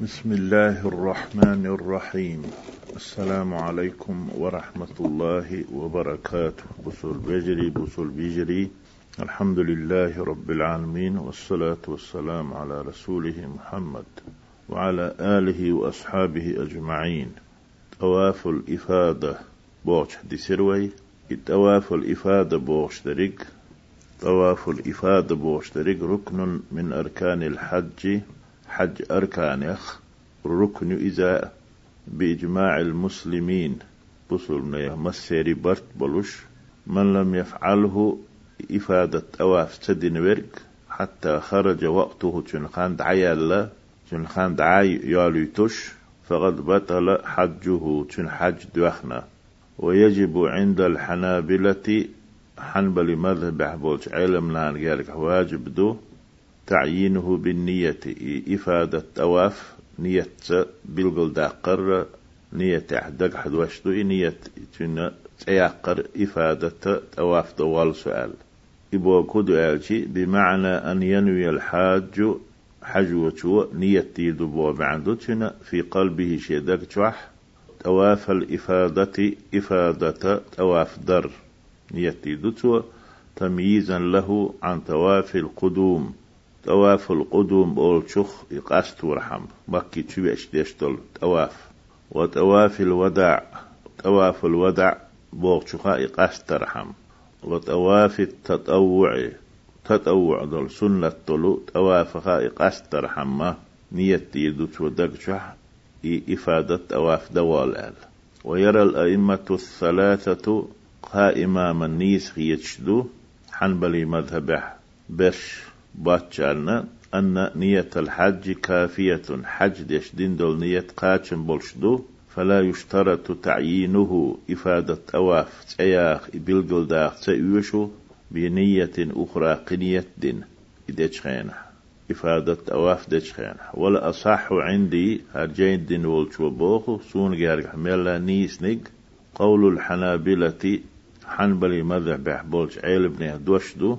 بسم الله الرحمن الرحيم. السلام عليكم ورحمة الله وبركاته. بصل بجري بصل بجري. الحمد لله رب العالمين والصلاة والسلام على رسوله محمد وعلى آله وأصحابه أجمعين. طواف الإفادة بوش. دي سروي طواف الإفادة بوش دريق. طواف الإفادة بوش دريق ركن من أركان الحج. حج أركانيخ ركن إذا بإجماع المسلمين. بصل مسيري برت بلوش. من لم يفعله إفادة أواف تدين ورق. حتى خرج وقته تنخان دعي الله. تنخان دعاي ياليتش فقد بطل حجه تن حج دوخنا ويجب عند الحنابلة حنبل مذهب بولش علم لأن واجب دو. تعيينه بالنية. إفادة أواف نية بلغل داقر نية أحدق حد وشدو نية تنا تيقر إفادة أواف دوال سؤال. إبو كدو ألشي بمعنى أن ينوي الحاج حج وشو نية تيدو بو بعندو في قلبه شيدك تشوح تواف الإفادة إفادة تواف در. نية تيدو تمييزا له عن تواف القدوم. طواف القدوم بول شخ يقاست ورحم. مكي تشويش ديشتل. طواف وطواف الوداع. طواف الوداع بول شخا يقاست ترحم وطواف التطوع. تطوع دول سنة طلو طوافها يقاست ترحم نية يدو تودق شح. إفادة طواف دوال ويرى الأئمة الثلاثة قائمة من نيس يتشدو حنبلي مذهبه بش. باتشالنا أن نية الحج كافية. حج ديش دين دول نية قاتشن بولشدو فلا يشترط تعيينه إفادة أواف تياخ بلغل داخ تيوشو بنية أخرى قنية دين. إديش خينة؟ إفادة أواف ديش خينة. ولا أصح عندي هرجين دين ولشو بوخو سون جارك ميلا نيسنق قول الحنابلة حنبلي مذهب بحبولش عيل بنه دوشدو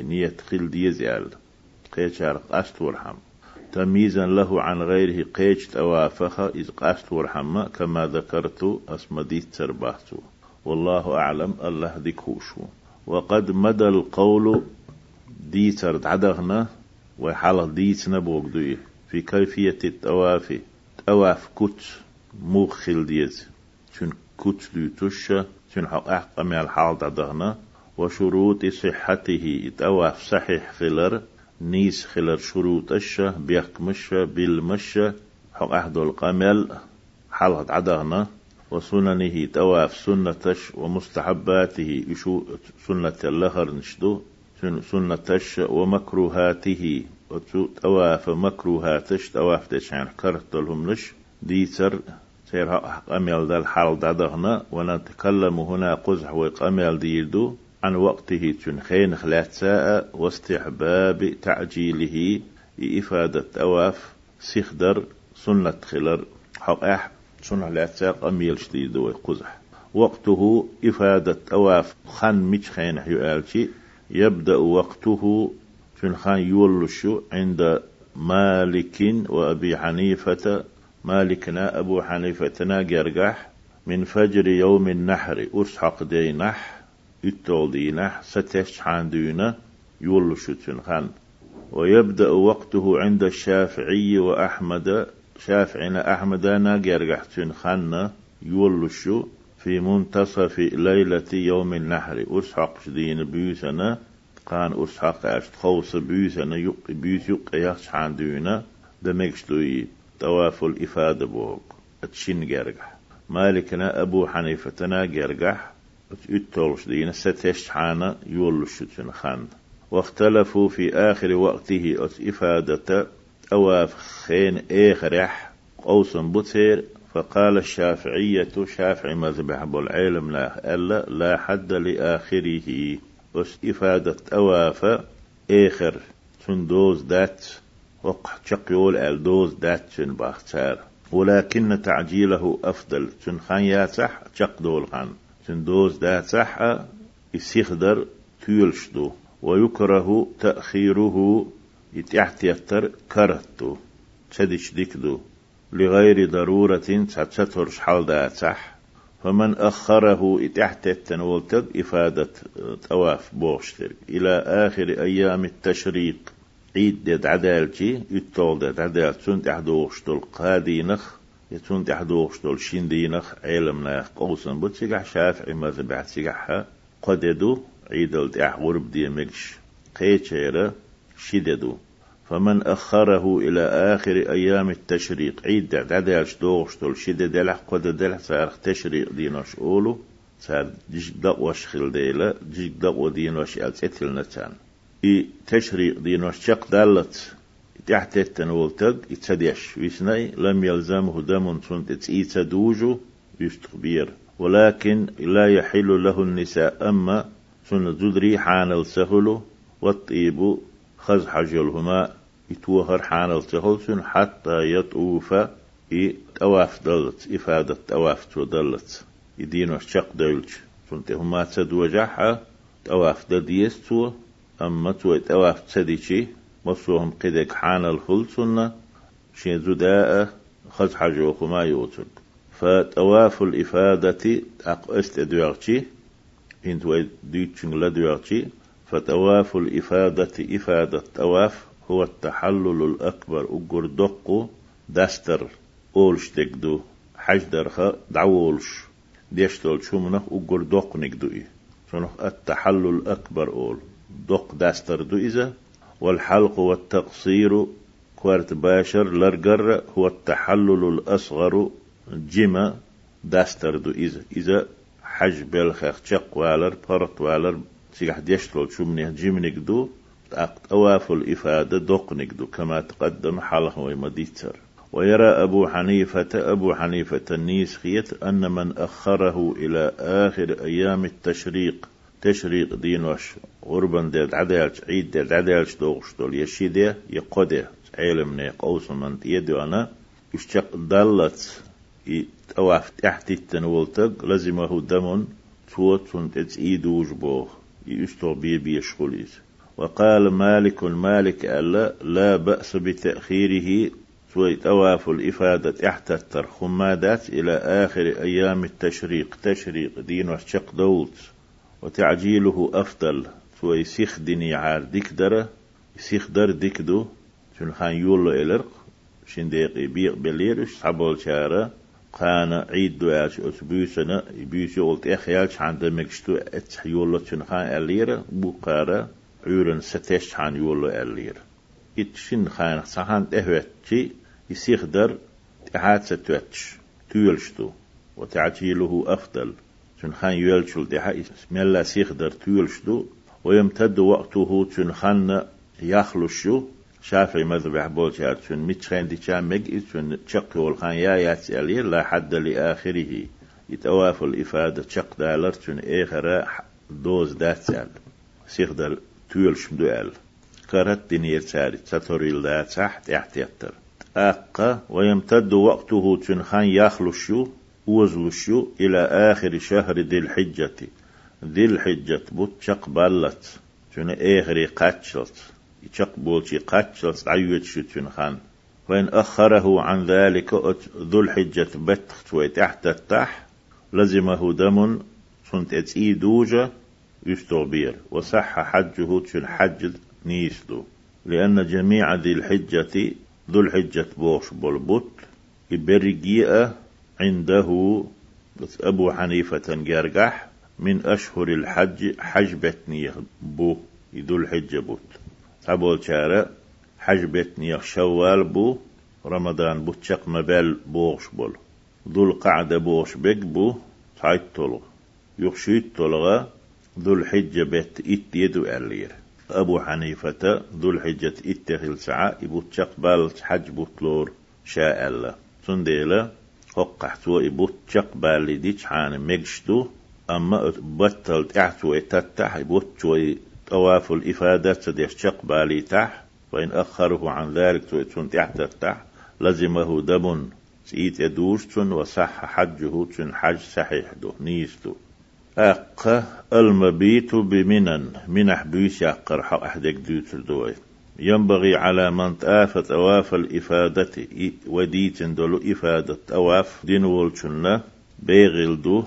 نية خل ديزيال قيشار قاست ورحم تمييزا له عن غيره قيش توافخ إذ قاست ورحم كما ذكرت أسمديت ترباهتو والله أعلم الله ذكوشو. وقد مدى القول ديتر عدغنا وحال ديت نبوغ في كيفية التواف تواف كت موخل ديز شن كت ديتوش شن حق أحقم الحال عدغنا وشروط صحته تواف صحيح خلر نيس خلر شروط الشة مشة بالمشة حق أحد القمل حلقة عدغنا وسننه تواف سنتش ومستحباته يشو سنة اللهر نشدو. سنتش ومكروهاته. تواف مكروهاتش تواف دشان كرت لهم نش ديتر سير قمل ذا الحال دغنا ونتكلم هنا قزح وقمل ديردو عن وقته تنخين خلات ساعة واستحباب تعجيله إفادة أواف سيخدر سنة خلر حق سنة لا تساق أميل شديد وقزح. وقته إفادة أواف خان مش خين حيوالشي. يبدأ وقته تنخان يولشو عند مالك وأبي حنيفة. مالكنا أبو حنيفة ناقرقح من فجر يوم النحر أسحق دي نح دينا ستش حاندونا يولشتن خان ويبدأ وقته عند الشافعي وأحمد. شافعنا أحمدنا جرجحتن خان يولشو في منتصف ليلة يوم النحر. أسحق دين بيوسنا قان أسحق أشت خوص بيوسنا يق بيوس يق يخش حاندونا دمكشتوي طواف الإفادة بوك أتشين جرجح. مالكنا أبو حنيفتنا جرجح. اتولش دينا ستش حانا يولش خان. واختلفوا في آخر وقته إفادة أواف خين إيخرح قوس بوتير فقال الشافعية شافعي مذبح بالعلم لا ألا لا حد لآخره. أس إفادة أواف إيخر دوز دات وقح تقيول أل دوز دات تن باختار. ولكن تعجيله أفضل تن خان ياتح تقدول خان. تندوز دا صح يسيخدر تيلشدو ويكره تأخيره يتحت يتر كرهتو تدش ديكدو لغير ضرورة تسترش حال داتح فمن أخره إتحت التنولتب إفادة طواف بوشتر. إلى آخر أيام التشريق. عيد ديد عدالتي يتول ديد عدال تنت أحدوشتل قادينخ يتنت أحدوشتل شندينخ علم ناخ قوسن بتسيقح شافعي مذبح تسيقحها قددو عيدل تح غرب دي مكش قيتشيرا شددو فمن أخره إلى آخر أيام التشريق عيد دعدالش دوغشتول شدد دلح قد دلح سارخ تشريق دينوش أولو سار جيك دقوش خل ديلا جيك دقو دينوش ألتتل نتان إي تشريق دينوش شق دالت. تحت التنولتق يتسديش. ويسناي لم يلزمه دم تنت تسيتدوجو يستخبير. ولكن لا يحل له النساء أما سن زدري حان السهل والطيب خز حجلهما يتوهر حان السهل حتى يطوف تواف دلت إفادة تواف دلت يدينو الشق دلت. سنت هما تدوجحها تواف دديستو أما تو تواف تسديشي. مصوهم قدك حان الخل سنة شين زداء خز حجوكما يوتر فتواف الإفادة أق استدوارتي انت ويديتشن لدوارتي فتواف الإفادة إفادة تواف هو التحلل الأكبر أقر دقو دستر أولش دقدو حج درخا دعولش ديشتول شمنخ أقر دق نقدو إيه شنخ التحلل الأكبر أول دق دستر دو إذا والحلق والتقصير كوارت باشر لرقر هو التحلل الأصغر جيما داستر دو إذا إذا حج بالخيخ تشق والر فرط والر سيح ديشتلو شو منه جيمنك دو أواف الإفادة دقنك دو كما تقدم حاله ومديتر ويرى أبو حنيفة أبو حنيفة النيسخية أن من أخره إلى آخر أيام التشريق تشريق دينوش غربا ديد عدالش عيد ديد عدالش دوغش دول يشيدي يقودي علم نيق أوسن من يدو أنا يشتق دلت طواف تحت التنولتق لزمه دم توت تنتج إيدوج بوه يشتغ بي بيشغليز وقال مالك مالك ألا لا بأس بتأخيره طواف الإفادة تحت الترخمادات إلى آخر أيام التشريق تشريق دين وشق دولت. وتعجيله أفضل. سوي سيخ ديني عار ديكدر سيخ در ديكدو شن خان يولو إلرق. شنديق بيق بليرش. صبول شارة. قانا عيد دواش أس بيسنا بيسي قلت إخيالش عند مكشتو اتح يولو تنخان أليرا بوقارا عورن ستش عن يولو أليرا إتشن خان سحان تهوتشي. يسيخ در تحات ستوتش. تيولشتو وتعجيله أفضل. تنخان يولشل دحا اسم الله سيخ در تيولشتو ويمتد وقته تنخان يخلشو شافعي مذبح بولشار شن متخين دي شام مج شن تشق والخان يا ياتسالير لا حد لآخره يتواف الإفادة تشق دالر شن إخرى دوز داتسال سيخ دال تيول شمدوال كرت دينير تاري تطوريل دات تحت احتياتر أقا ويمتد وقته شن خان يخلشو وزلشو إلى آخر شهر ذي الحجة. ذي الحجة بوتشق بالت شن إخري قاتشلت يشق بولشي قاتشل عيوت شتون خان. وإن أخره عن ذلك ذو الحجة بتخت تحت التح لزمه دم سنت اتسي دوجة يستغبير وصح حجه تشن حج نيسلو لأن جميع ذي الحجة ذو الحجة بوش بولبوت إبرجيئة عنده أبو حنيفة جرجح من أشهر الحج حج بتني بو ذو الحجة بوت. أبول شارع حج بيتني شوال بو رمضان بو تشق مبال بوغش بول ذو القعدة بوغش بيك بو تعيد طلغ. يخشيت طلغة ذو الحجة بيت إت يدو ألير. أبو حنيفة ذو الحجة إتخل ساعة إبو تشق بال حج بطلور شاء الله. سنديلا حقحتو إبو تشق بالي ديش حان مجشتو أما بطلت اعتو اتتح إبو تشوي طواف الإفادة تديش بالي تح وإن أخره عن ذلك تون تحت تح لزمه دم سيت يدوش تون وصح حجه تون حج صحيح دو نيستو أق المبيت بمنن منح بيس يقر حق أحدك دوتر دوي ينبغي على من تآفت أواف الإفادة وديت دولو إفادة أواف دين ولشنا بيغل دو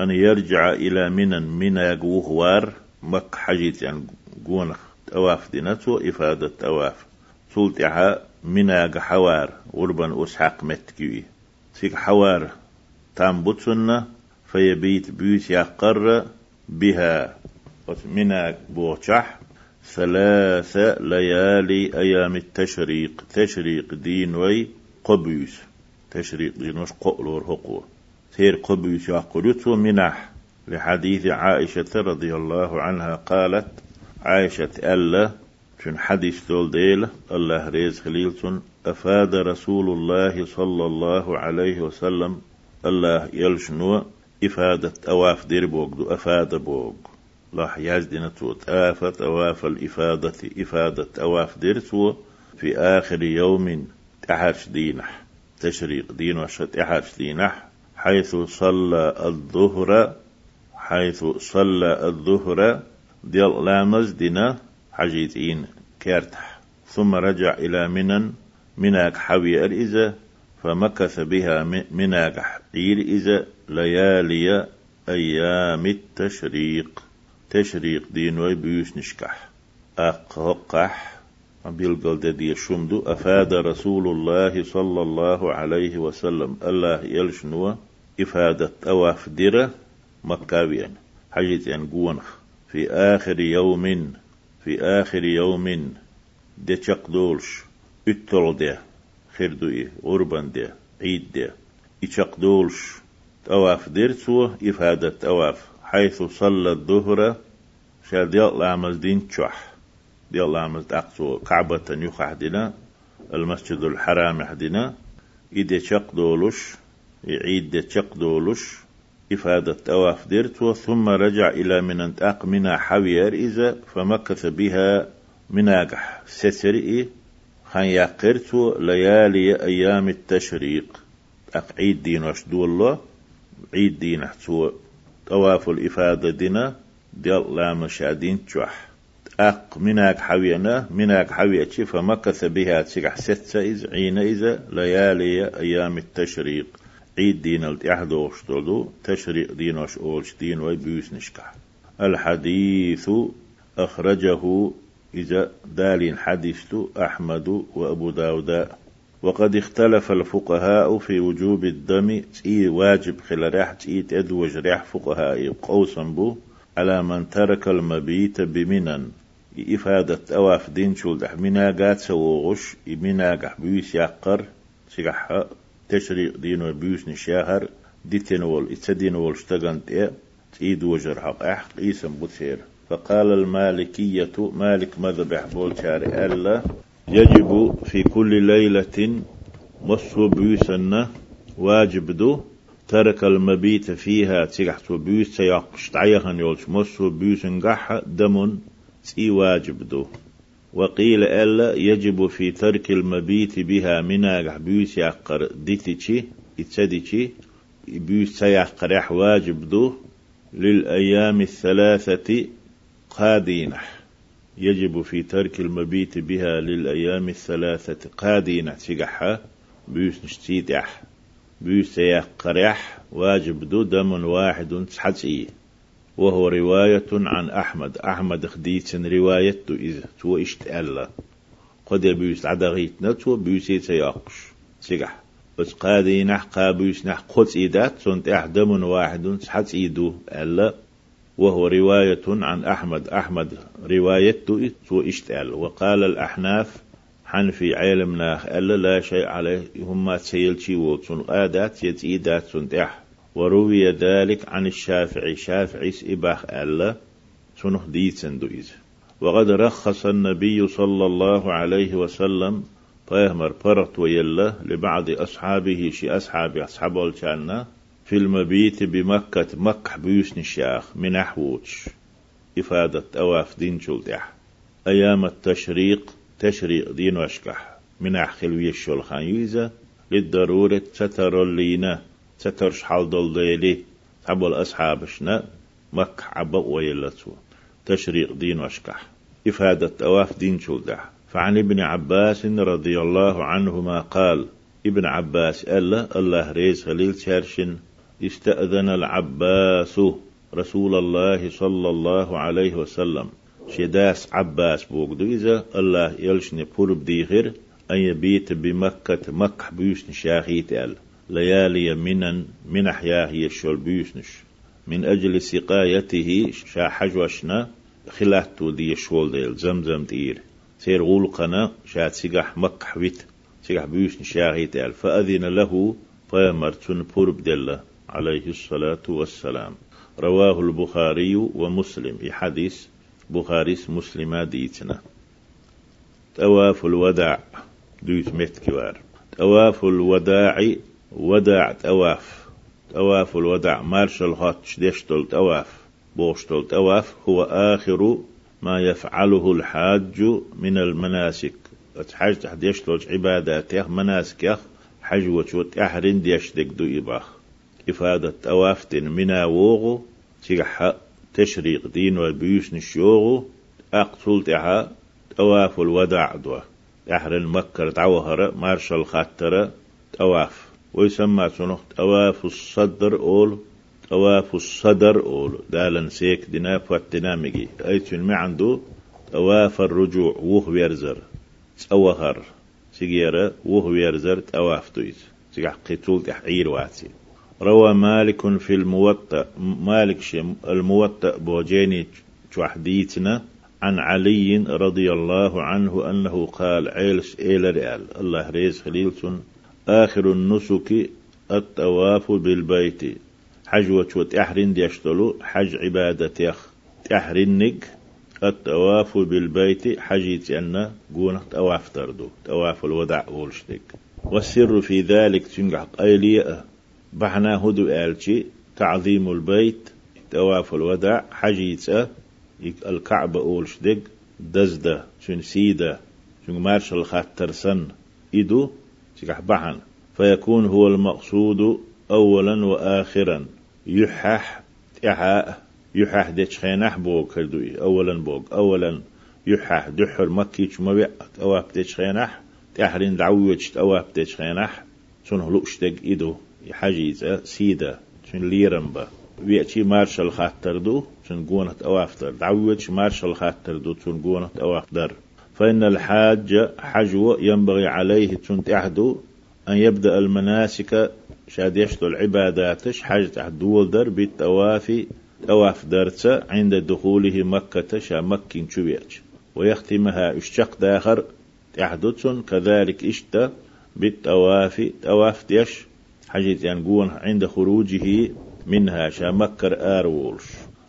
أن يرجع إلى من من يقوه مك حجيت يعني قونخ أواف دينتو إفادة أواف. سلطعها من حوار وربن أسحق متكوي. سيك حوار تام بوتسنا فيبيت بيوت يقر بها مناك بوشح ثلاث ليالي أيام التشريق. تشريق دين وي قبيس. تشريق دين وش قولور هقوه تير قبيس يقولته منح. لحديث عائشة رضي الله عنها قالت عائشة ألا شن حديث دول ديل الله ريز خليلتون أفاد رسول الله صلى الله عليه وسلم الله يلشنو إفادة أواف دير بوغدو أفاد بوغ. لاح يزدنا توت آفت أواف الإفادة إفادة أواف ديرتو في آخر يوم تحرش دينح تشريق دين وشت تحرش دينح حيث صلى الظهر حيث صلى الظهر ديال لامز دينا حجيتين كارتح ثم رجع إلى منن مناك حوي الإذا فمكث بها مناك عير إذا ليالي أيام التشريق. تشريق دين ويبيوش نشكح. أقهقح بيلقل دي شمدو أفاد رسول الله صلى الله عليه وسلم. الله يلشنوا إفادة أواف ديرة. مكاويا حجيت أن قونخ. في آخر يوم في آخر يوم دي دولش. اتل دي. خيردو إيه أوربان دي. عيد دي. دولش. أواف ديرتو إفادة أواف حيث صلى الظهر شال ديال لامز دين تشوح ديال لامز تقصو كعبة يخح دينا المسجد الحرام حدنا إذا شق دولش يعيد شق دولش إفادة أواف ديرتو ثم رجع إلى من انتاق منا حوير إذا فمكث بها مناقح سترئي خان يقرتو ليالي أيام التشريق. أق عيد دين وشدو الله عيد دين احتو طواف الإفادة دينا ديال لا مشادين تشوح أق مناك حوينا مناك حويتش فمكث بها تسكح ستة إذ عين إذا ليالي أيام التشريق. عيد دين التحدوش تلو تشريق دين وش أولش دين ويبيوس نشكح الحديث أخرجه إذا دالين حديث أحمد وأبو داود وقد اختلف الفقهاء في وجوب الدم. تي واجب خل ريح تي تدوج ريح فقهاء قوسا بو؟ على من ترك المبيت بمنن. إفادة أواف دين شول منا قات سوغش منا قح بيس يقر. سيقح تشريق دين وبيوس نشاهر. دي تنول اتدينول اشتغنت إيه تيد وجر حق احق ايسم بوتير فقال المالكية مالك مذبح بولشاري ألا. يجب في كل ليلة مصر بيوسنا واجب دو. ترك المبيت فيها تيحت بيوس سيقش تعيهن يولش مصر بيوسن قح دم تي واجب دو. وقيل ألا يجب في ترك المبيت بها منا بيوس يقر ديتيشي اتسديشي بيوس سيقر واجب دو. للأيام الثلاثة قادينح. يجب في ترك المبيت بها للأيام الثلاثة قادينح تيقحها بيوس نشتيدح بيوس يقرح واجب دو دم واحد تحتي. وهو رواية عن أحمد. أحمد خديت رواية إذا تو اشتألا قد يبيوس عدغيت نتو بيوس يتياقش سيقح بس قادي نح قابيوس نح قدس إيدات سنت أحدم واحد تحت إيدو ألا. وهو رواية عن أحمد. أحمد رواية تو اشتأل وقال الأحناف حنفي علمنا ألا لا شيء عليه هم تسيلشي وتسن قادات يتيدات سنتح وروي ذلك عن الشافعي. شافعي إباخ ألا سنه ديتسن دويز. وقد رخص النبي صلى الله عليه وسلم طيهمر فرط ويلا لبعض أصحابه شي أصحاب أصحاب الجنة. في المبيت بمكة مكة بيوس نشاخ من أحوش إفادة أواف دين شلتح. أيام التشريق تشريق دين وشكح من أحخل ويشول خان للضرورة ستر اللينا سترش حال دول ديلي. تحبوا الأصحابشنا مك عبا ويلتو. تشريق دين وشكح إفادة أواف دين شلدح فعن ابن عباس رضي الله عنهما قال ابن عباس ألا الله ريز خليل شرشن استأذن العباس رسول الله صلى الله عليه وسلم. شداس عباس بوغدو إذا الله يلشني بورب ديغر أن يبيت بمكة مكة بيوسن شاخيت أل. ليالي منن من أحياه يشول بيوسنش من أجل سقايته شاحجوشنا خلاتو دي شول ديل زمزم دير. سير غولقنا شات سيقح مكة حويت سيقح بيوسن شاخيت أل. فأذن له فيمرتن بورب دله عليه الصلاة والسلام. رواه البخاري ومسلم. في حديث بخاري مسلم ديتنا تواف الوداع دويت متكوار تواف الوداع وداع تواف تواف الوداع مارش الهاتش ديشتل تواف بوشتل تواف هو آخر ما يفعله الحاج من المناسك حاج تحت يشتل عباداته مناسك حج وشوت أحرين ديشتك دو إباخ إفادة أوافتن منا ووغو تيح تشريق دين والبيوش نشيوغو أقتل تها أواف الوداع دوا أحر المكر تعوهر مارشال خاتر أواف. ويسمى سنخت أواف الصدر أول أواف الصدر أول. دالن سيك دينا فاتنامجي أي تنمي عنده أواف الرجوع وهو يرزر أوهر. سيجيرا وهو يرزر أواف دويت. سيجح قتول تحعير واتي. روى مالك في الموطأ مالك الموطأ بوجيني حديثنا عن علي رضي الله عنه أنه قال عيلس إيل ريال الله ريز خليلسون آخر النسك التواف بالبيت حج وشوت أحرن ديشتلو حج عبادة يخ تحرنك التواف بالبيت حجيت أن قونك تواف تردو تواف الودع ولشتك والسر في ذلك تنقح قيلية بحنا هدو آلشي تعظيم البيت تواف الوداع حجيتة الكعبة أول شدق دزدة شن سيدة شن مارش الخاتر سن إدو تكح بحن. فيكون هو المقصود أولا وآخرا. يحح تحاء يحح ديش خينح بوك كردوي أولا بوك أولا. يحح دحر مكيش مبيع أواب ديش خينح تحرين دعويش أواب ديش خينح شنه لؤشتق إدو. حجيزة سيدة شن ليرنبا ويأتي مارشال خاطر دو شن قونت أوافتر دعوج مارشال خاطر دو شن قونت أوافتر فإن الحاج حجو ينبغي عليه شن تحدو أن يبدأ المناسك شاد يشتو العباداتش. حاجة تحت دول در بالتوافي تواف درسة عند دخوله مكة شا مكين شويتش ويختمها اشتق داخر تحدث كذلك اشتا بالتوافي تواف ديش حجيت يعني قون عند خروجه منها شامكر آرولش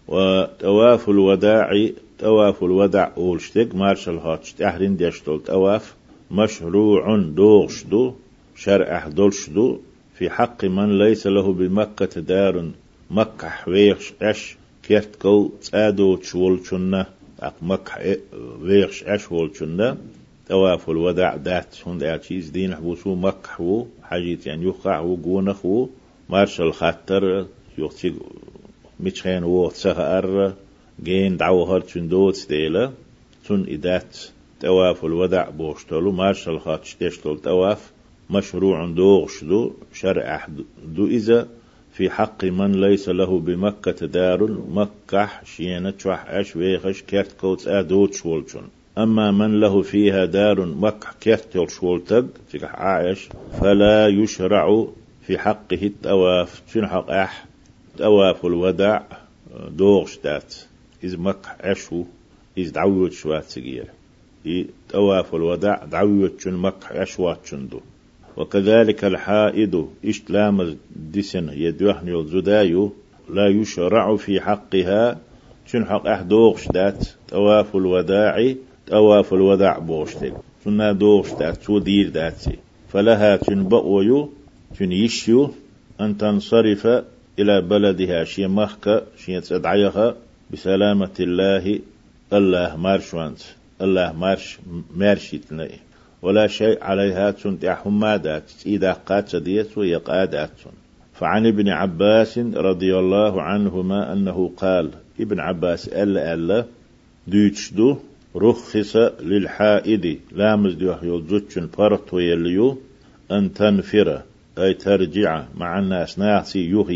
وتواف الوداع تواف الوداع أولشتك مارشال هاتش تحرين ديشتول تواف مشروع دوغش دو شرع دولش دو. في حق من ليس له بمكة دار مكة ويخش أش كيرت كو تسادو تشولشنا أق مكة ويخش أش ولشنا تواف الوداع دات هند أشيز دين حبوسو مكة و حاجيت يعني يقع و قونخ و مارشال خاطر يوتي ميتشين و تسهر جين دعو هر تندوت ستيلا تن إدات تواف الوداع بوشتلو مارشال خاطش تشتل تواف. مشروع دوغش دو شرع دو إذا في حق من ليس له بمكة دار مكة شينة شوح أش ويخش كرت كوتس أدوت شولشون أما من له فيها دار مكة كيرتل شولتق في عايش فلا يشرع في حقه التواف. شنو حق أح؟ تواف الوداع دوغش دات. إذ مكة أشو إذ دعوت شوات سجير تواف الوداع دعوت شن مكة أشوات شندو. وكذلك الحائد إشتلام دسن يدوحن يلزدايو لا يشرع في حقها. شن حق أح؟ دوغش دات. تواف الوداع تواف الوداع بوشتك سنة دوغش دات سو دير داتسي فلها تنبأويو تنيشيو أن تنصرف إلى بلدها شي مخك شي تدعيها بسلامة الله الله مارش وانت الله مارش مارشي تنائي ولا شيء عليها تنتع حمادات إذا قات ديت ويقادات فعن ابن عباس رضي الله عنهما أنه قال ابن عباس ألا ألا ديتشدو رخص للحائد. لامز ديوح يلزوتشن فرطو يليو أن تنفر. أي ترجع مع الناس. ناسي يوه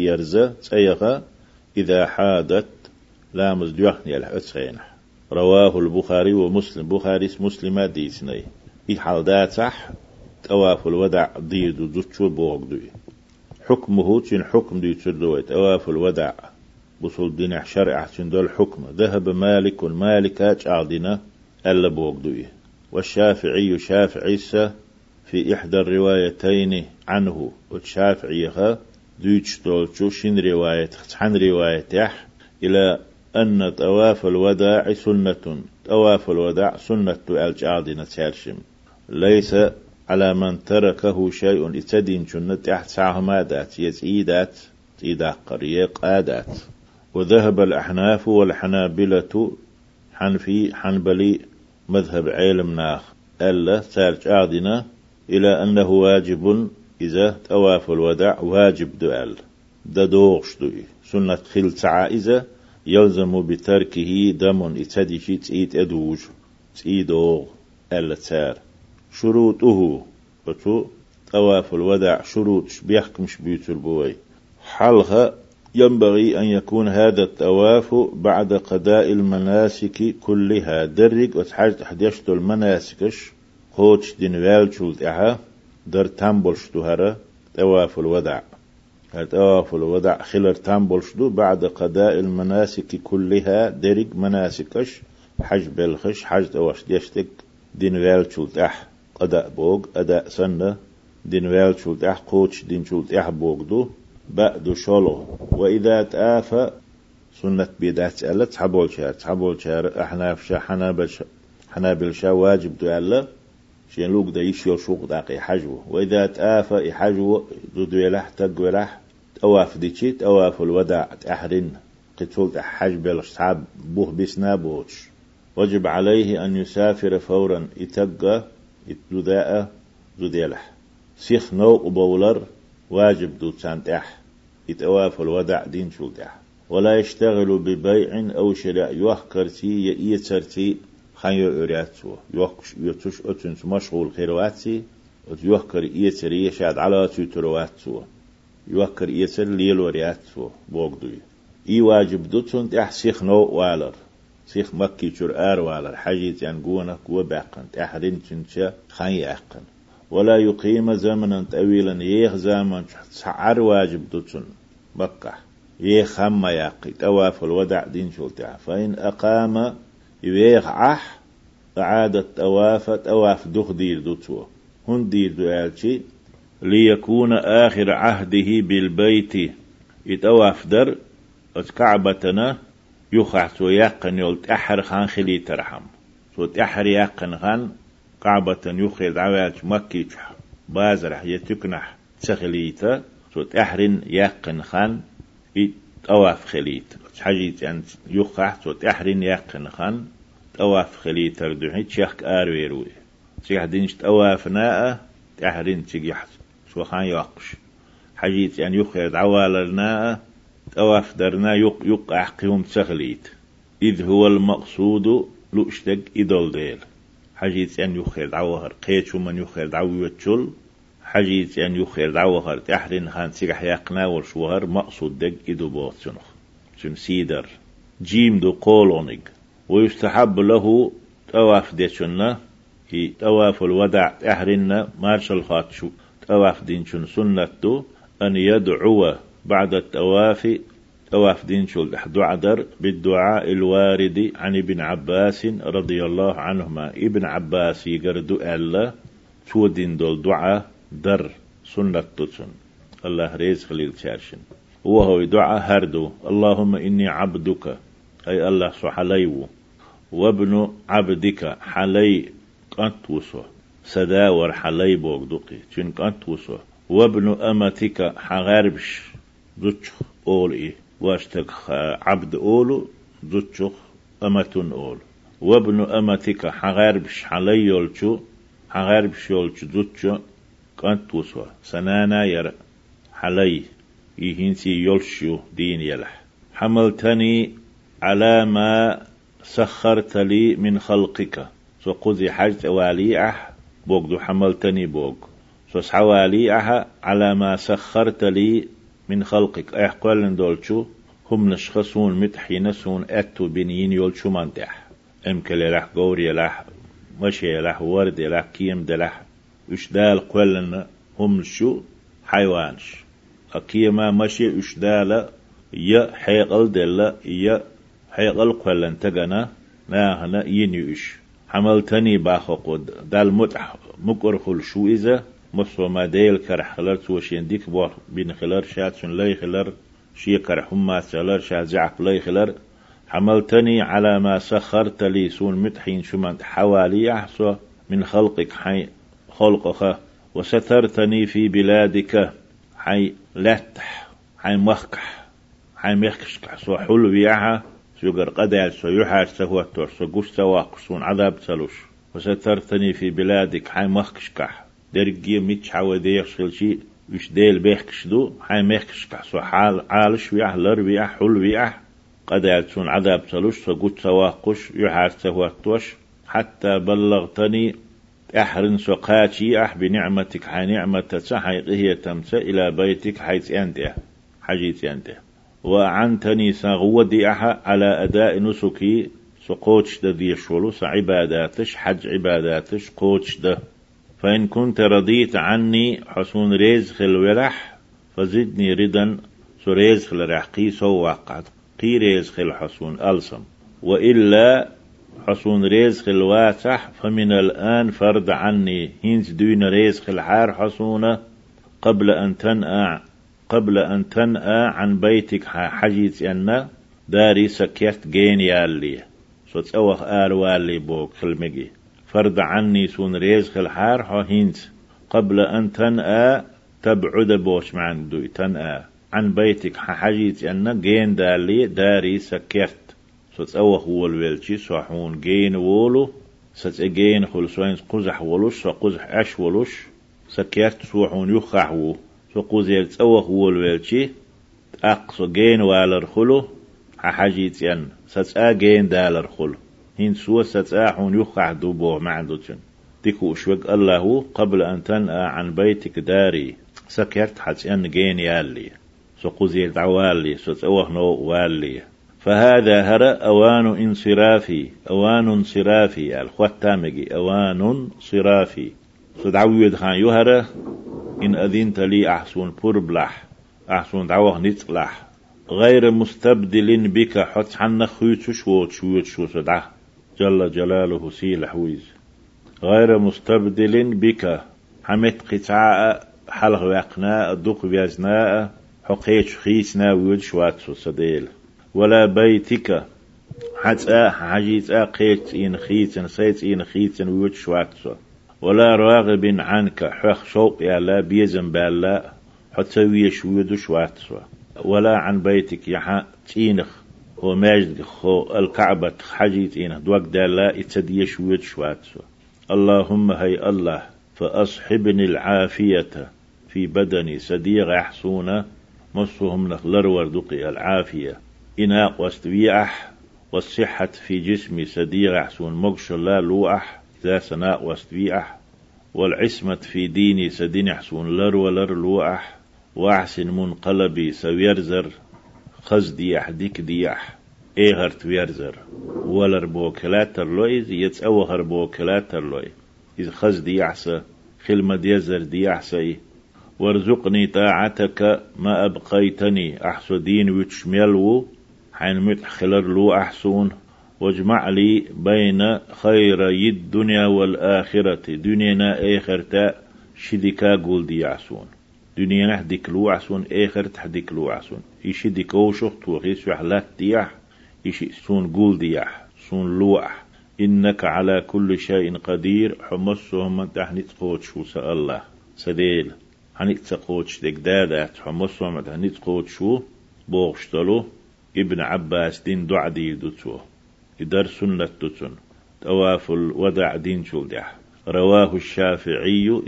تيغا إذا حادت. لامز ديوح يلح رواه البخاري ومسلم. بخاري مسلم ديسني. إي حال داتح تواف الودع ديدو زوتشو بوغدوي. حكمه تين حكم دي تردوي تواف الودع بصول دين شرع تين دول حكم ذهب مالك مالك أعدنا ألا بوغدوي والشافعي شافعي في إحدى الروايتين عنه. والشافعي دويتش دولتشو شين رواية عن رواية إلى أن طواف الوداع سنة. طواف الوداع سنة الجعادنا تالشم ليس على من تركه شيء إتدين جنة تحت سعهمادات يزيدات تيدا قرية قادات وذهب الأحناف والحنابلة حنفي حنبلي مذهب علم ناخ. ألا تارج آدنا إلى أنه واجب إذا تواف الوداع واجب دؤل ددوغش دوي سنة خل إذا يلزم بتركه دم اتدشي تئيت أدوج. تئيدوغ ألا تار شروطه. بتو طواف الوداع شروط بيحكمش بيوت البوي. حلها ينبغي أن يكون هذا الطواف بعد قضاء المناسك كلها. درج وتحاج تحديشت المناسكش خوش دين والشولت إها در تنبلش هرا طواف الوداع. طواف الوداع خلر تنبلش بعد قضاء المناسك كلها درج مناسكش حج بلخش حج تواش ديشتك دين والشولت إح. أداء بوغ أداء سنة دين والشولت إح قوش دين شولت إح بوغدو بعد شلو. وإذا تآفى سنة بيدات ألا تحبول شار تحبول شار أحناف شا حنابل شا حنابل واجب دو ألا. شين لوك دا يشيو شوق داقي حجو وإذا تآفى إحجو دو دويلح تقويلح تواف ديشي تواف الوداع تأحرن. قتول تحج بلش تعب بوه بسنا بوش. وجب عليه أن يسافر فورا يتقى يتداء زديلح سيخ نو بولر واجب دو تسانتح يتواف الودع دين شلتح ولا يشتغل ببيع أو شراء. يوحكرتي يأيترتي خان يورياتسو يوتش أتنس مشغول خيرواتي يوحكر إيتري يشاد على تيترواتسو يوحكر إيتر ليلو رياتسو بوغدوي إي واجب دوتون تح سيخ نو والر. سيخ مكي شر آر والر. حاجيت ينقونك وباقن تحرين تنشا خان يأقن. ولا يقيم زمنا طويلا. يخ زمن سعر واجب دوتون بقى يخ هم يقي تواف الودع دين شلتع فإن أقام يخ عح أعاد التواف تواف دخ دير دوتو هن دير دوالشي ليكون آخر عهده بالبيت. يتواف در كعبتنا يخحت ويقن يلت أحر خان خلي ترحم سو تحر يقن خان قعبة يخيل عوات مكي بازرح يتكنح تخليتا سو تحرن يقن خان طواف خليت حاجيت أن يخح سو تحرن يقن خان طواف خليت تردوحي تشيخ آرويروي. تشيخ دينش طواف ناء تحرن تشيخ سو خان يوقش. حاجيت أن يخيل عوال ناء طواف درنا يق يق أحقهم تخليت. إذ هو المقصود لؤشتك إدول ديل. حجيت أن يخير دعوهر قيتشو من يخير دعو يتشل حجيت أن يخير دعوهر تحرين خان سيح يقنا ورشوهر مقصود دق إدو بوت سنخ سن سيدر جيم دو قولونيق ويستحب له تواف ديشنا هي تواف الودع تحرين مارش الخاتشو تواف دينشن سنة أن يدعو بعد التواف تواف دين شول عدر بالدعاء الوارد عن ابن عباس رضي الله عنهما. ابن عباس يقرد ألا تو دين دول دعاء در سنة تسن الله ريز خليل شارشن. وهو دعاء هردو. اللهم إني عبدك. أي الله سحليو وابن عبدك حلي قنتوسو سداور حلي بوك دقي چن قنتوسو وابن أمتك حغربش دوتش أول إيه واشتك عبد أولو زوتشوخ أمتون أول وابن أمتك حغاربش حلي يولشو حغاربش يولشو زوتشو كانت وسوا سنانا ير حلي يهنسي يولشو دين يلح. حملتني على ما سخرت لي من خلقك. سو حاجة واليعه بوك دو حملتني بوك سو حواليعه على ما سخرت لي من خلقك. احقل دولشو هم نشخصون متحينسون أتو بنين يولشو منتح أمكل لح قوري لح مشي لح ورد لح كيم دلح. إش دال قولن هم شو؟ حيوانش. أكيما مشي إش دال يا حيقل دل يا حيقل قولن تغنا ناهنا ينيوش حملتني باخو قد. دال متح مكرخل شو إذا مصو ما ديل كرح خلر توشين ديك بور بين خلر شات شن لي خلر شي كرح ما سلر شات زعق لي خلر حملتني على ما سخرت لي سون متحين شمنت حوالي أحسو من خلقك حي خلقك. وسترتني في بلادك حي لتح حي مخكح حي مخكش سو حلو بيعها سيقر قدال سو يحاج سهو التور سو قش سواق سون عذاب سلوش. وسترتني في بلادك حي مخكش كح درجي ميتش حوا ديخشل شي وش ديل بيحكش دو حي كح سو حال عالش ويح لر ويح حل ويح قد سون عذاب سلوش سو قش سواقش يحاج سهو التوش حتى بلغتني أحرن سقاتي أح بنعمتك حي نعمة سحي هي تمس إلى بيتك حيث أنت حجيت أنت وأعنتني سغودي أح على أداء نسكي سقوتش ده دي شولو عباداتش حج عباداتش قوتش ده فإن كنت رضيت عني حسون رزق الولح فزدني ردا سريزخ لرح قيسو وقعد قي رزق الحسون ألسم. وإلا حسون رزق الواسح فمن الآن فرد عني. هينز دون رزق الحار حسونة قبل أن تنأى قبل أن تنأى عن بيتك حجيت أن داري سكيت جين يالي صوت أوخ آل والي بوك خلمجي فرد عني سون رزق الحار هينز. قبل أن تنأى تبعد بوش معن دوي. تنأى. عن بيتك حجيت أن جين دالي داري سكيت ستأوه هو الويلشي سوحون جين وولو. ستأجين خل سوين قزح ولوش سقزح أش ولوش. سكيرت سوحون يخحو سقوزيل تأوه هو الويلشي أقصو جين والر خلو. حاجيت ين ستأ جين دالر خلو. هين سوى ستأحون يخح دوبو معدوتن تكو شوك الله قبل أن تنأى عن بيتك داري. سكيرت حتى أن جين يالي سقوزيل دعوالي ستأوه نو والي. فهذا هر أوان انصرافي. أوان انصرافي. الخواتامجي أوان انصرافي. سدعوي يدخان يهر إن أذنت لي أحسن بربلح أحسن دعوه نتلح. غير مستبدل بك حتى حنا خيوت شو شو شو جل جلاله سيل حويز غير مستبدل بك. حمت قطعاء حلغ وقناء دق بيزناء حقيش خيسنا ويد شوات سديل ولا بيتك. حتى حجيت قيت إن خيتن سيت إن خيتن ويوت شواتسو ولا راغب عنك. حخ شوق يا لا بيزن بالا. حتى ويش ويدو شواتسو ولا عن بيتك يا تينخ. هو ماجد خو الكعبة حجيت إنه دوك دالا اتديش ويد شواتسو. اللهم هي الله فأصحبني العافية. في بدني صديق أحسونا مصهم نخلر وردقي العافية. إناء واستويح والصحة في جسمي سدير أحسون مقش لا لوأح ذا سناء واستويح والعصمة في ديني سدين أحسون لر ولر لوأح وأحسن منقلبي سويرزر أحديك ديح إيهر تويرزر ولر بوكلاتر لويز يتسوهر بوكلاتر لوي إذ خزدي أحسى خلمة ديزر دي أحسي وارزقني طاعتك ما أبقيتني أحسو دين ويتشملو حين متخلر لو أحسون. واجمع لي بين خيري الدنيا والآخرة دنيا آخرتا شدكا قول دي عسون دنيا نحدك لو عسون آخر تحدك لو عسون إيشي ديكو شخط وغيس وحلات دياح إيشي سون قول دياح سون لوح إنك على كل شيء قدير حمصهم من تحنيت قوتش شو الله سديل هنيت تقوتش ديك دادات حمصهم قوتش شو بوغشتلو ابن عباس دين دع دي دوتو إدار سنة دوتون تواف الودع دين شولدح رواه الشافعي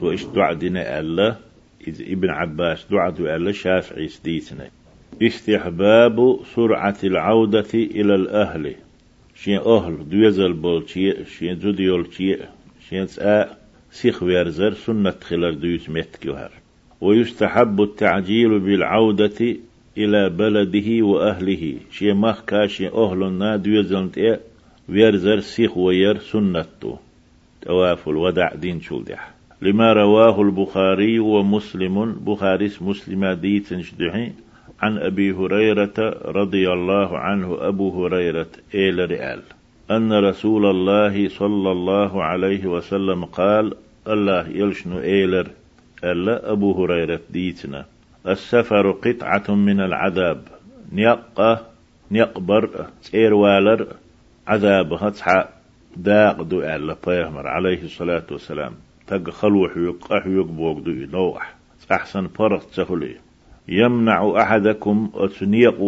تو إش دع دين ألا إذ ابن عباس دع دو ألا شافعي سديتنا استحباب سرعة العودة إلى الأهل. شين أهل دويزل بول شي شين زوديول شي شين سيخ ويرزر سنة خلال دويس متكوهر ويستحب التعجيل بالعودة إلى بلده وأهله. شي مخ كاشي أهل نا دويزل ويرزر سيخ وير سنته تواف الودع دين شولدح لما رواه البخاري ومسلم بخاريس مسلم ديت شدحي عن أبي هريرة رضي الله عنه أبو هريرة إيل رئال أن رسول الله صلى الله عليه وسلم قال الله يلشنو إيلر ألا أبو هريرة ديتنا. السفر قطعة من العذاب. نيقى نيقبر تير والر عذابها تحا داق دو ألا عليه الصلاة والسلام. تق خلوح يقح يقبوك دو نوح أحسن فرق تسهلي يمنع أحدكم أتنيق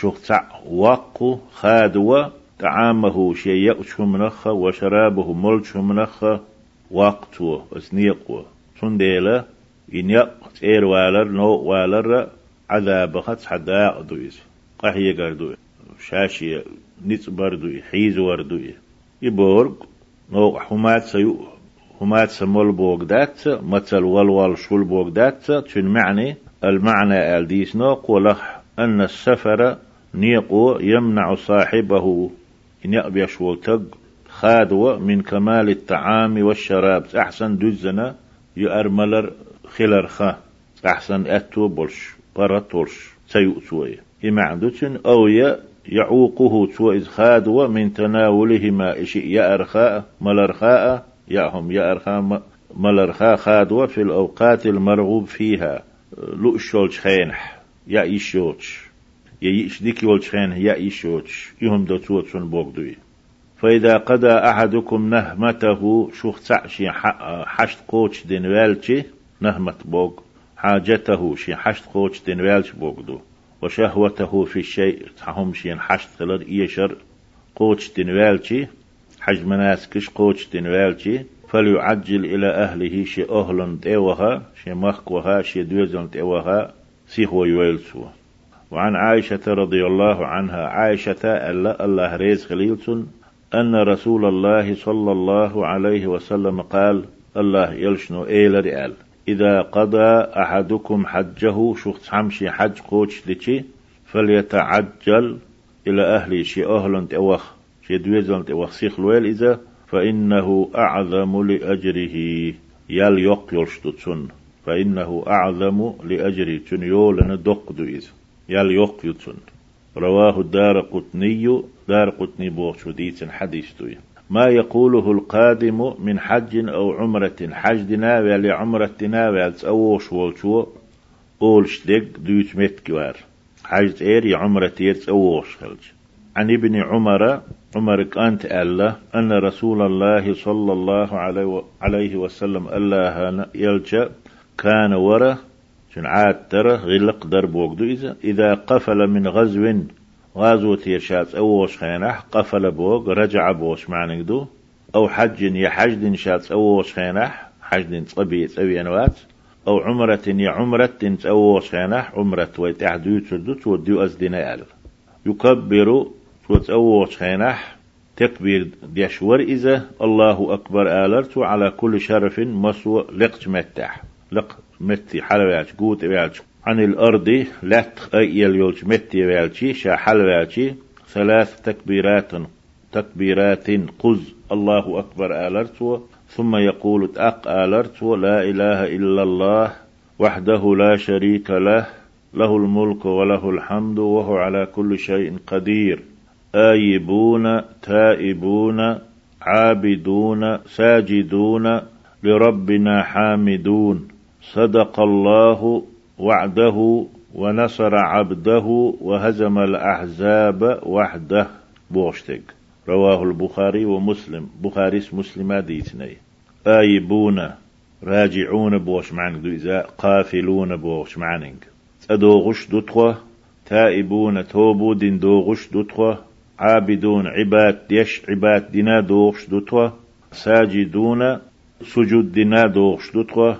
شخصع وقو خادوا طعامه شيء منخ وشرابه ملش منخ وقتو أتنيق. تنديلا ينيق تير والر نو والر عذاب خط حدا دويس قحية قردو شاشي نيت بردو حيز وردو يبورغ نو حمات سيو حمات سمول بوغ دات مثل والوال شول بوغ دات تن معني؟ المعنى الديس نوق ولخ أن السفر نيقو يمنع صاحبه. إن يأبي تق خادو من كمال الطعام والشراب. أحسن دزنا يأرملر خلر خا. أحسن أتو بولش برطولش سيؤتوي إمعدوتن أو يعوقه تويز خادو من تناولهما إشي يأرخاء ملرخاء يأهم يأرخاء ملرخاء خادو في الأوقات المرغوب فيها. لؤشولش خينح يا إيشوتش يا إيش ديكي ولش خينح يا إيشوتش يهم دو توتسون بوغدوي. فإذا قضى أحدكم نهمته شوخ تعشي حشت قوتش دين والشي نهمة بوغ. حاجته شي حشت قوتش دين والش بوغدو. وشهوته في الشيء تحهم شي حشت خلر إيشر. قوتش دين والشي حج مناسكش قوتش دين والشي فليعجل إلى أهله شي أهل تيوها شي مخكوها شي دوزن تيوها سيخو يويلسو وعن عائشة رضي الله عنها عائشة ألا الله ريز خليلسون أن رسول الله صلى الله عليه وسلم قال الله يلشنو إيل رئال إذا قضى أحدكم حجه شخص حمشي حج قوش لشي فليتعجل إلى أهله شي أهل تيوخ. شي دوزن تيوخ سيخ لويل إذا فإنه أعظم لأجره. يل يقيلش تسن فإنه أعظم لأجره. تن يولن دق دويز يل يقيتن رواه الدار قطني دار قطني بوغش وديتن حديث دوي ما يقوله القادم من حج أو عمرة. حج دنا عمرة دنا أوش والشو أولش دق دوت متكوار حج إيري عمرة تيرت أوش خلج. عن ابن عمر عمر كانت ألا أن رسول الله صلى الله عليه وسلم الله يلجأ كان ورا شن عاد ترى غلق درب وقدو إذا إذا قفل من غزو غازو تيرشات أوش خينح قفل بوق رجع بوش معنى دو أو حج يحجد شات أوش خينح حجد طبي تسوي أنوات أو عمرة يا عمرة أوش خينح عمرة ويتعدو تردو توديو أزدنا ألف. يكبر توت أوش خينح تكبير ديشور إذا الله أكبر آلرت على كل شرف مسو لقت متح لق متي حلوات قوت ويالش عن الأرض لات أيل يولش متي ويالشي شا حلواتي ثلاث تكبيرات تكبيرات قز الله أكبر آلرت ثم يقول تأق آلرت لا إله إلا الله وحده لا شريك له له الملك وله الحمد وهو على كل شيء قدير آيبون تائبون عابدون ساجدون لربنا حامدون. صدق الله وعده ونصر عبده وهزم الأحزاب وحده. بوشتك رواه البخاري ومسلم. بخاري مسلم ديتني آيبون. راجعون بوش معنك دو إذا قافلون بوش معنك أدوغش دوتخوة تائبون توبو دين دوغش دوتخوة عابدون عباد يش عباد دينا دوغش دوتوا ساجدون سجود دينا دوغش دوتوا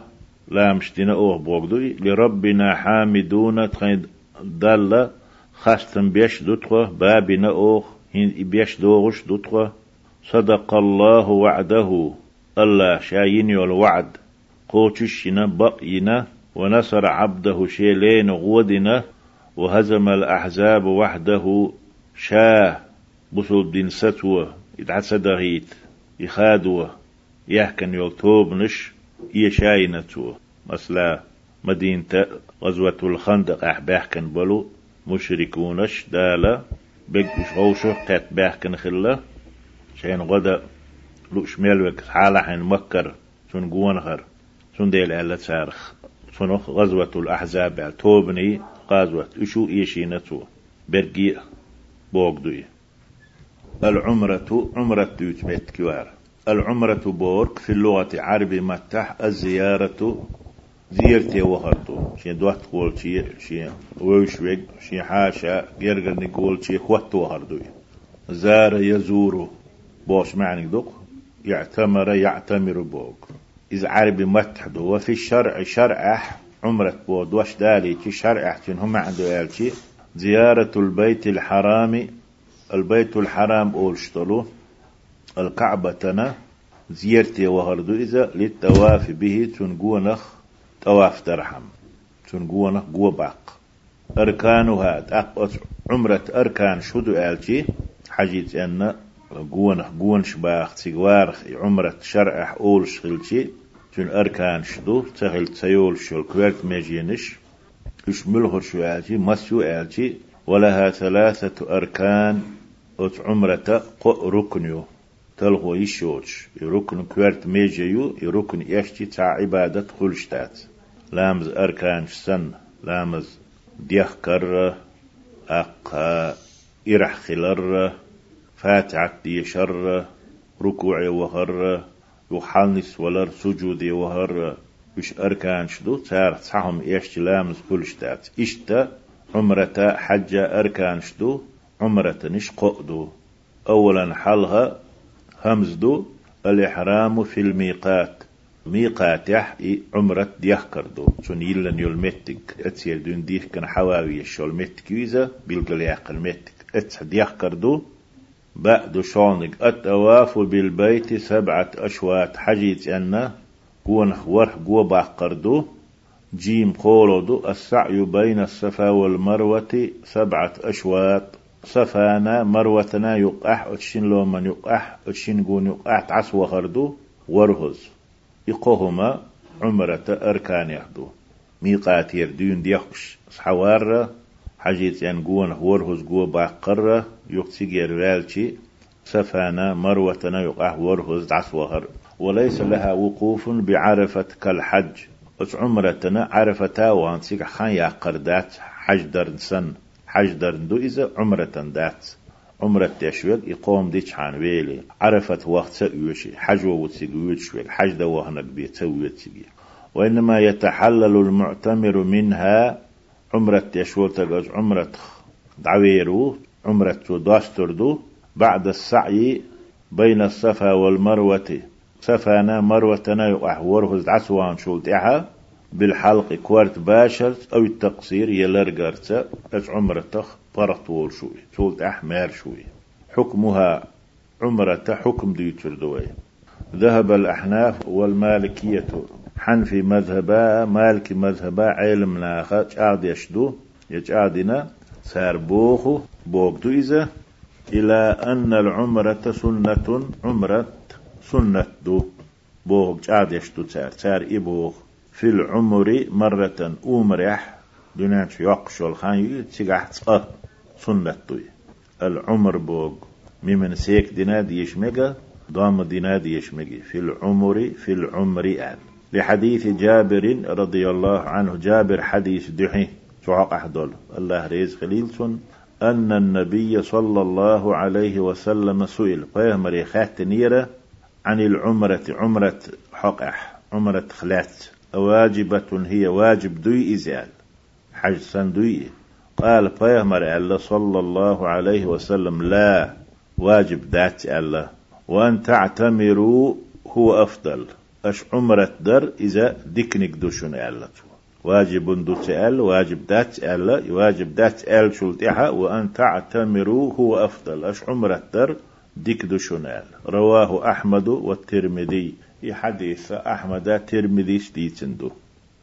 لامش دينا اوه بوغدوي لربنا حامدون تخين دالة خاستن بيش دوتوا بابنا اوه هين بيش دوغش دوتوا صدق الله وعده الله شاين والوعد قوتشنا بقينا ونصر عبده شيلين غودنا وهزم الأحزاب وحده شاه. بصل دين ستوة يدعى صدغيت يخادوة يحكن يلتوب نش يشاينتوه مثلا مدينة غزوة الخندق أح بيحكن بلو مشركونش دالا بيجوش غوشو قات بيحكن خلا. شين غدا لوش ميلوك حالة حين مكر سن قوانخر سن ديل ألا تارخ. سن غزوة الأحزاب توبني غزوة إشو إيشينتو برقي بوغدوي. العمرة عمرة دوت ميت كوار. العمرة بورك في اللغة العربية متح الزيارة زيرتي وهرتو. شي دوت قول شي شي ويشويق شي حاشا جرجر نقول شي خوت وهردو. زار يزور بوش معنى دوق يعتمر يعتمر بوك. إذا عربي متحدو وفي الشرع شرع عمرة بود وش دالي شرع هم عنده شي زيارة البيت الحرام البيت الحرام أولشتلو الكعبة تنا زيارتي وهردو إذا للتواف به تنقونخ طواف ترحم تنقونخ قوة باق أركانها تأقوت عمرة أركان شدو آلتي حجيت أن قونخ قونش باق تيغوارخ عمرة شرع أولش خلتي تن أركان شدو تغل تيول شو الكويرت ميجينش إش ملغر شو آلتي مسيو آلتي ولها ثلاثة أركان أت عمرة قو ركنيو تلغو يشوش ركن كويرت ميجيو ركن يشتي تاع عبادة خلشتات لامز أركان سن لامز ديخ كر أق إرح خلر فاتعة دي شر ركوع وهر يحلنس ولر سجود وهر وش أركان شدو تار تحهم إيش لامز كلشتات إشتا عمرة حجة أركان شدو عمرة نش قؤدو أولا حلها همزدو الإحرام في الميقات. ميقات يح عمرة ديح كردو. شون يلن يلمتك اتسير دون ديح كان حواوي الشول متك يزا بيلقل يعقل متك. أتس ديح كردو. بعد شونك التواف بالبيت سبعة أشواط حجيت أن قون ورح قوة باقردو جيم قولدو السعي بين الصفا والمروة سبعة أشواط صفانا مروتنا يقح أتشين لومن يقح أتشين قون يقح تعس وخردو ورهز. يقوهما عمرة أركان يحدو ميقات يردون ديخش صحوار حجيت يعني قون ورهز قوة باقرة يقتيجي رالشي صفانا مروتنا يقح ورهز تعس وخر. وليس لها وقوف بعرفة كالحج. أس عمرتنا عرفتا وانسيك خان يقردات حج درنسن حج درندو إذا عمرة دات. عمرة تشويق يقوم ديش عن ويلي. عرفت وقت سأوشي حج ووتسيق شويق حج دو وهنك بيتسويتسيق وإنما يتحلل المعتمر منها عمرة تشويق تقوز عمرة دعويرو عمرة داستردو بعد السعي بين الصفا والمروة. صفانا مروتنا يقحوره عسوان شولتها بالحلق كوارت باشر أو التقصير يلرقرت أج عمرة تخ طول شوي تولت أحمر شوي. حكمها عمرة حكم ديتر دوي. ذهب الأحناف والمالكية. حنفي مذهبا مالك مذهبا علم ناخا جعد يشدو يجعدنا سار بوخو بوغدو إذا. إلى أن العمرة سنة عمرة سنة دو. بوغ يشدو سار سار إبوغ في العمر مرة أمرح دونات يقشل خان تيقح تصق سنة توي. العمر بوغ ممن سيك دينا ديشمجا ضام دينا ديشمجي في العمر في العمر آل لحديث جابر رضي الله عنه جابر حديث دحي. تعق أحدول. الله ريز خليلسون أن النبي صلى الله عليه وسلم سئل. فيهم ريخات نيرة عن العمرة عمرة حقح عمرة خلات. واجبة هي واجب دوي إزال حج سندوي قال فيهمر الله صلى الله عليه وسلم لا واجب ذات الله وأن تعتمروا هو أفضل. أش عمرة در إذا دكنك دوشن الله واجب دو تأل واجب دات أل واجب دات أل شلتها وأن تعتمروا هو أفضل. أش عمرة در ديك دو شنال رواه أحمد والترمذي. حديث أحمد ترمذي ستيتندو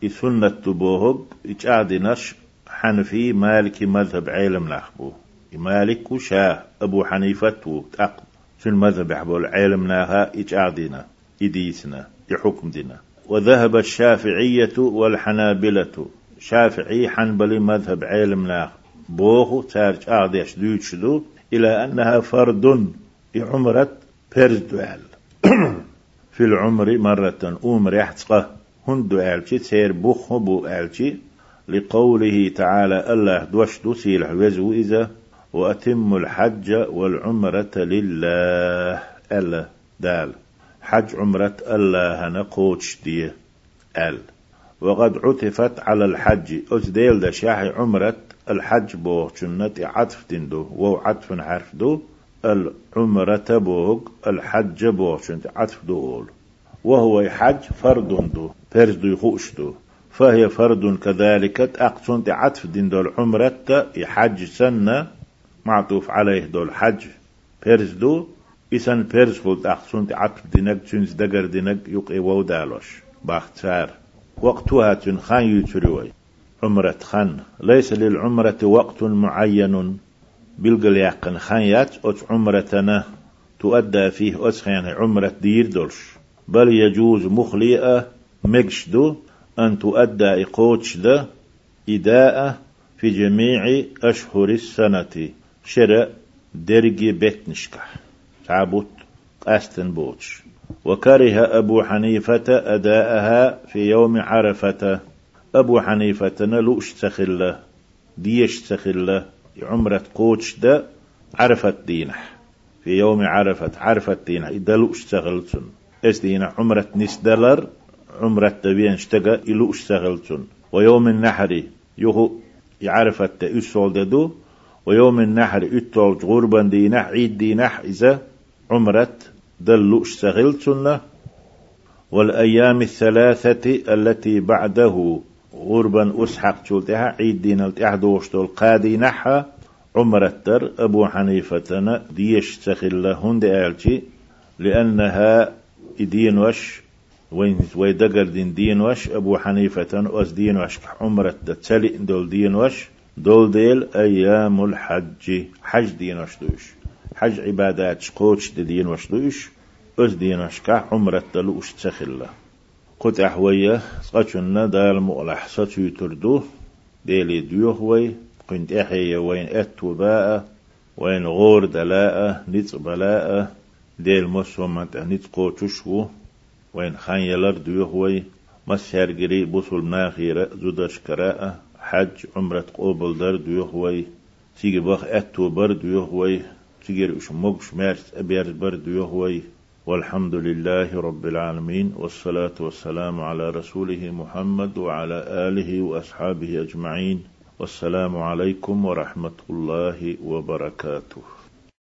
سنة تبوهب إجادنش حنفي مالكي مذهب علم نخبو مالك وشاه أبو حنيفة تأق في المذهب يحبو العلم ناها إجادنا إديسنا يحكم دينا وذهب الشافعية والحنابلة. شافعي حنبلي مذهب علم ناخ بوخو تارج آديش دوتشدو إلى أنها فرد عمرة بيرزدوال في العمر مرة أمر يحتقه هندو ألشي تسير بوخو بو ألشي لقوله تعالى الله دوش دوسيل وزو إذا وأتم الحج والعمرة لله ألا دال. حج عمرة الله نقوتش دي أل. وقد عطفت على الحج أزديل دا شاحي عمرة الحج بو جنة عطف دندو وو عطف حرف دو. العمرة بوغ الحج بو جنة عطف دول. وهو حج فرد دو فرز دو يخوش دو. فهي فرد كذلك أقصن عطف دندو العمرة يحج سنة معطوف عليه دول حج فرز دو. إسان بيرز فولت أخسون عقب دينك تنز دقر دينك يقي وو دالوش باختار وقتها تن خان يتروي عمرة خان. ليس للعمرة وقت معين. بلقل يقن خان يات أت عمرتنا تؤدى فيه أسخيان عمرة دير دولش. بل يجوز مخلئة مجشدو أن تؤدى إقوتش ده إداءة في جميع أشهر السنة. شرع درجي بيتنشكح. تعبت أستن بوتش. وكره أبو حنيفة أداءها في يوم عرفة. أبو حنيفة نلوش تخلة ديش تخلة. عمرة قوتش دا عرفت دينح في يوم عرفت عرفت دينح إدلوش تغلتن إس دينح عمرة نس دلر عمرة تبين اشتغى إلوش تغلتن ويوم النحر يهو يعرفت إسول ددو ويوم النحر إتول غربا دينح عيد دينح إذا عمرة دلو اشتغلتن والأيام الثلاثة التي بعده غربا أسحق تلتها عيد دين التحدوش تل قادي نحا عمرة در أبو حنيفة ديش تخلهن دي لأنها دين وش وين ويدقر دين دين وش أبو حنيفة أس دين وش عمرة تلي دول دين وش دول ديل أيام الحج حج دين وش دوش حج عبادات شقوش دين وشدوش أز دين وشكا عمرة دلوش تسخلا قد أحوية سقشنا دال مؤلح ستو تردو ديلي ديوهوي قنت أحيي وين أتو باء وين غور دلاء نتس بلاء ديل مسومت نتس قوتشو وين خان يلر ديوهوي مسهر جري بوصل ناخيرة زودش كراء حج عمرة قوبل در ديوهوي تيجي بخ أتو بر ديوهوي تجير وش مقش مارس أبير برد يهوي والحمد لله رب العالمين والصلاة والسلام على رسوله محمد وعلى آله وأصحابه أجمعين. والسلام عليكم ورحمة الله وبركاته.